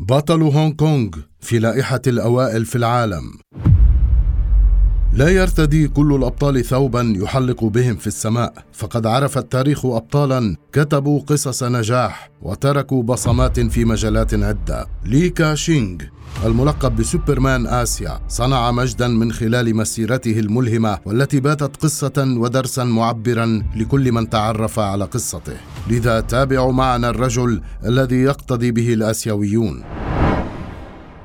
بطل هونغ كونغ في لائحة الأوائل في العالم. لا يرتدي كل الأبطال ثوبا يحلق بهم في السماء. فقد عرف التاريخ ابطالا كتبوا قصص نجاح وتركوا بصمات في مجالات عدة. لي كاشينغ الملقب بسوبرمان آسيا صنع مجدا من خلال مسيرته الملهمة والتي باتت قصة ودرسا معبرا لكل من تعرف على قصته. لذا تابعوا معنا الرجل الذي يقتضي به الآسيويون.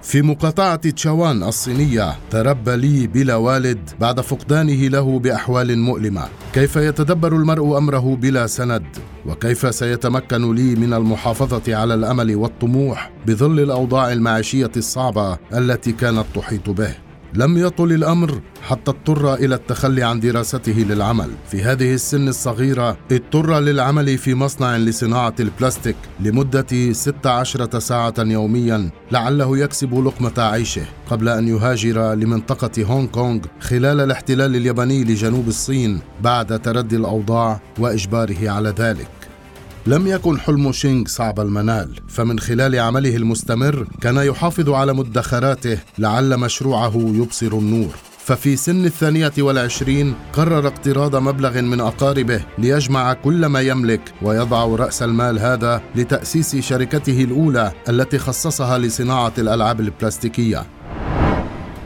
في مقاطعة تشاوان الصينية تربى لي بلا والد بعد فقدانه له بأحوال مؤلمة. كيف يتدبر المرء أمره بلا سند؟ وكيف سيتمكن لي من المحافظة على الأمل والطموح بظل الأوضاع المعيشية الصعبة التي كانت تحيط به؟ لم يطل الأمر حتى اضطر إلى التخلي عن دراسته للعمل. في هذه السن الصغيرة اضطر للعمل في مصنع لصناعة البلاستيك لمدة 16 ساعة يوميا لعله يكسب لقمة عيشه. قبل أن يهاجر لمنطقة هونغ كونغ خلال الاحتلال الياباني لجنوب الصين بعد تردي الأوضاع وإجباره على ذلك. لم يكن حلم شينغ صعب المنال فمن خلال عمله المستمر كان يحافظ على مدخراته لعل مشروعه يبصر النور. ففي سن الثانية والعشرين قرر اقتراض مبلغ من أقاربه ليجمع كل ما يملك ويضع رأس المال هذا لتأسيس شركته الأولى التي خصصها لصناعة الألعاب البلاستيكية.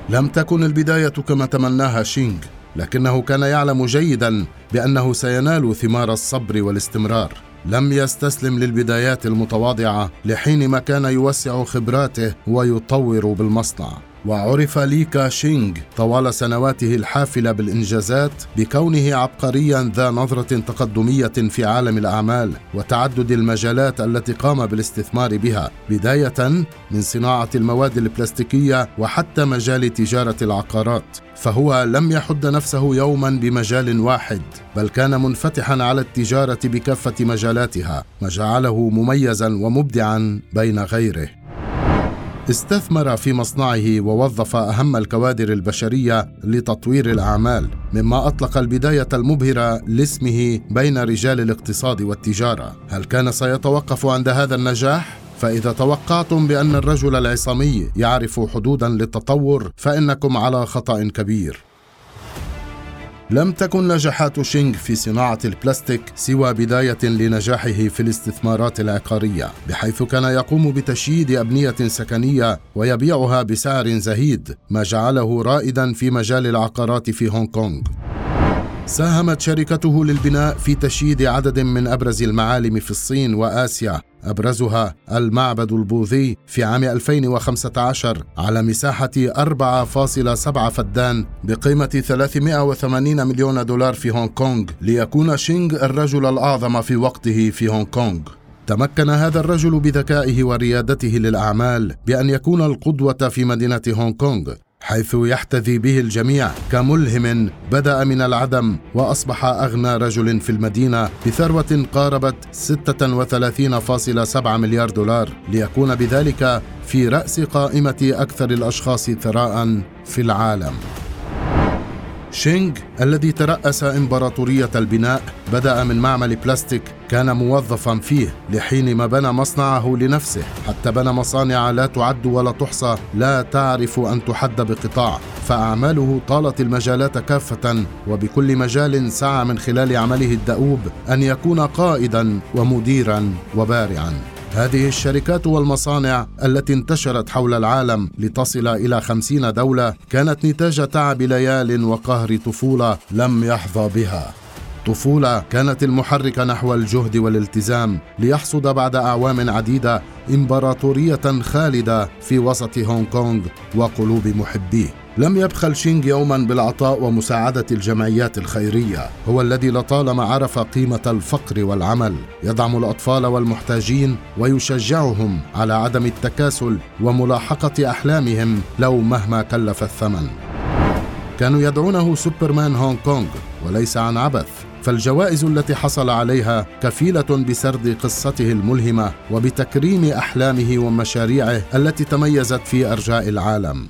لم تكن البداية كما تمناها شينغ لكنه كان يعلم جيدا بأنه سينال ثمار الصبر والاستمرار. لم يستسلم للبدايات المتواضعة لحين ما كان يوسع خبراته ويطور بالمصنع. وعرف لي كاشينغ طوال سنواته الحافلة بالإنجازات بكونه عبقريا ذا نظرة تقدمية في عالم الأعمال وتعدد المجالات التي قام بالاستثمار بها بداية من صناعة المواد البلاستيكية وحتى مجال تجارة العقارات. فهو لم يحد نفسه يوما بمجال واحد بل كان منفتحا على التجارة بكافة مجالاتها ما جعله مميزا ومبدعا بين غيره. استثمر في مصنعه ووظف أهم الكوادر البشرية لتطوير الأعمال مما أطلق البداية المبهرة لاسمه بين رجال الاقتصاد والتجارة. هل كان سيتوقف عند هذا النجاح؟ فإذا توقعتم بأن الرجل العصامي يعرف حدودا للتطور فإنكم على خطأ كبير. لم تكن نجاحات شينغ في صناعة البلاستيك سوى بداية لنجاحه في الاستثمارات العقارية، بحيث كان يقوم بتشييد أبنية سكنية ويبيعها بسعر زهيد، ما جعله رائدا في مجال العقارات في هونغ كونغ. ساهمت شركته للبناء في تشييد عدد من أبرز المعالم في الصين وآسيا. أبرزها المعبد البوذي في عام 2015 على مساحة 4.7 فدان بقيمة 380 مليون دولار في هونغ كونغ ليكون شينغ الرجل الأعظم في وقته في هونغ كونغ. تمكن هذا الرجل بذكائه وريادته للأعمال بأن يكون القدوة في مدينة هونغ كونغ. حيث يحتذي به الجميع كملهم بدأ من العدم وأصبح أغنى رجل في المدينة بثروة قاربت 36.7 مليار دولار ليكون بذلك في رأس قائمة أكثر الأشخاص ثراء في العالم. شينغ الذي ترأس إمبراطورية البناء بدأ من معمل بلاستيك كان موظفا فيه لحين ما بنى مصنعه لنفسه. حتى بنى مصانع لا تعد ولا تحصى لا تعرف أن تحد بقطاع. فأعماله طالت المجالات كافة وبكل مجال سعى من خلال عمله الدؤوب أن يكون قائدا ومديرا وبارعا. هذه الشركات والمصانع التي انتشرت حول العالم لتصل إلى خمسين دولة كانت نتاج تعب ليال وقهر طفولة لم يحظى بها. طفولة كانت المحرك نحو الجهد والالتزام ليحصد بعد أعوام عديدة إمبراطورية خالدة في وسط هونغ كونغ وقلوب محبيه. لم يبخل شينغ يوما بالعطاء ومساعدة الجمعيات الخيرية. هو الذي لطالما عرف قيمة الفقر والعمل يدعم الأطفال والمحتاجين ويشجعهم على عدم التكاسل وملاحقة أحلامهم لو مهما كلف الثمن. كانوا يدعونه سوبرمان هونغ كونغ وليس عن عبث. فالجوائز التي حصل عليها كفيلة بسرد قصته الملهمة وبتكريم أحلامه ومشاريعه التي تميزت في أرجاء العالم.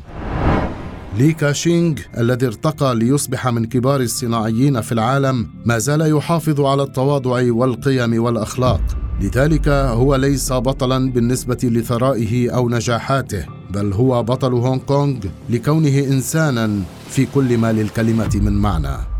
لي كاشينغ الذي ارتقى ليصبح من كبار الصناعيين في العالم ما زال يحافظ على التواضع والقيم والأخلاق. لذلك هو ليس بطلا بالنسبة لثرائه أو نجاحاته بل هو بطل هونغ كونغ لكونه إنسانا في كل ما للكلمة من معنى.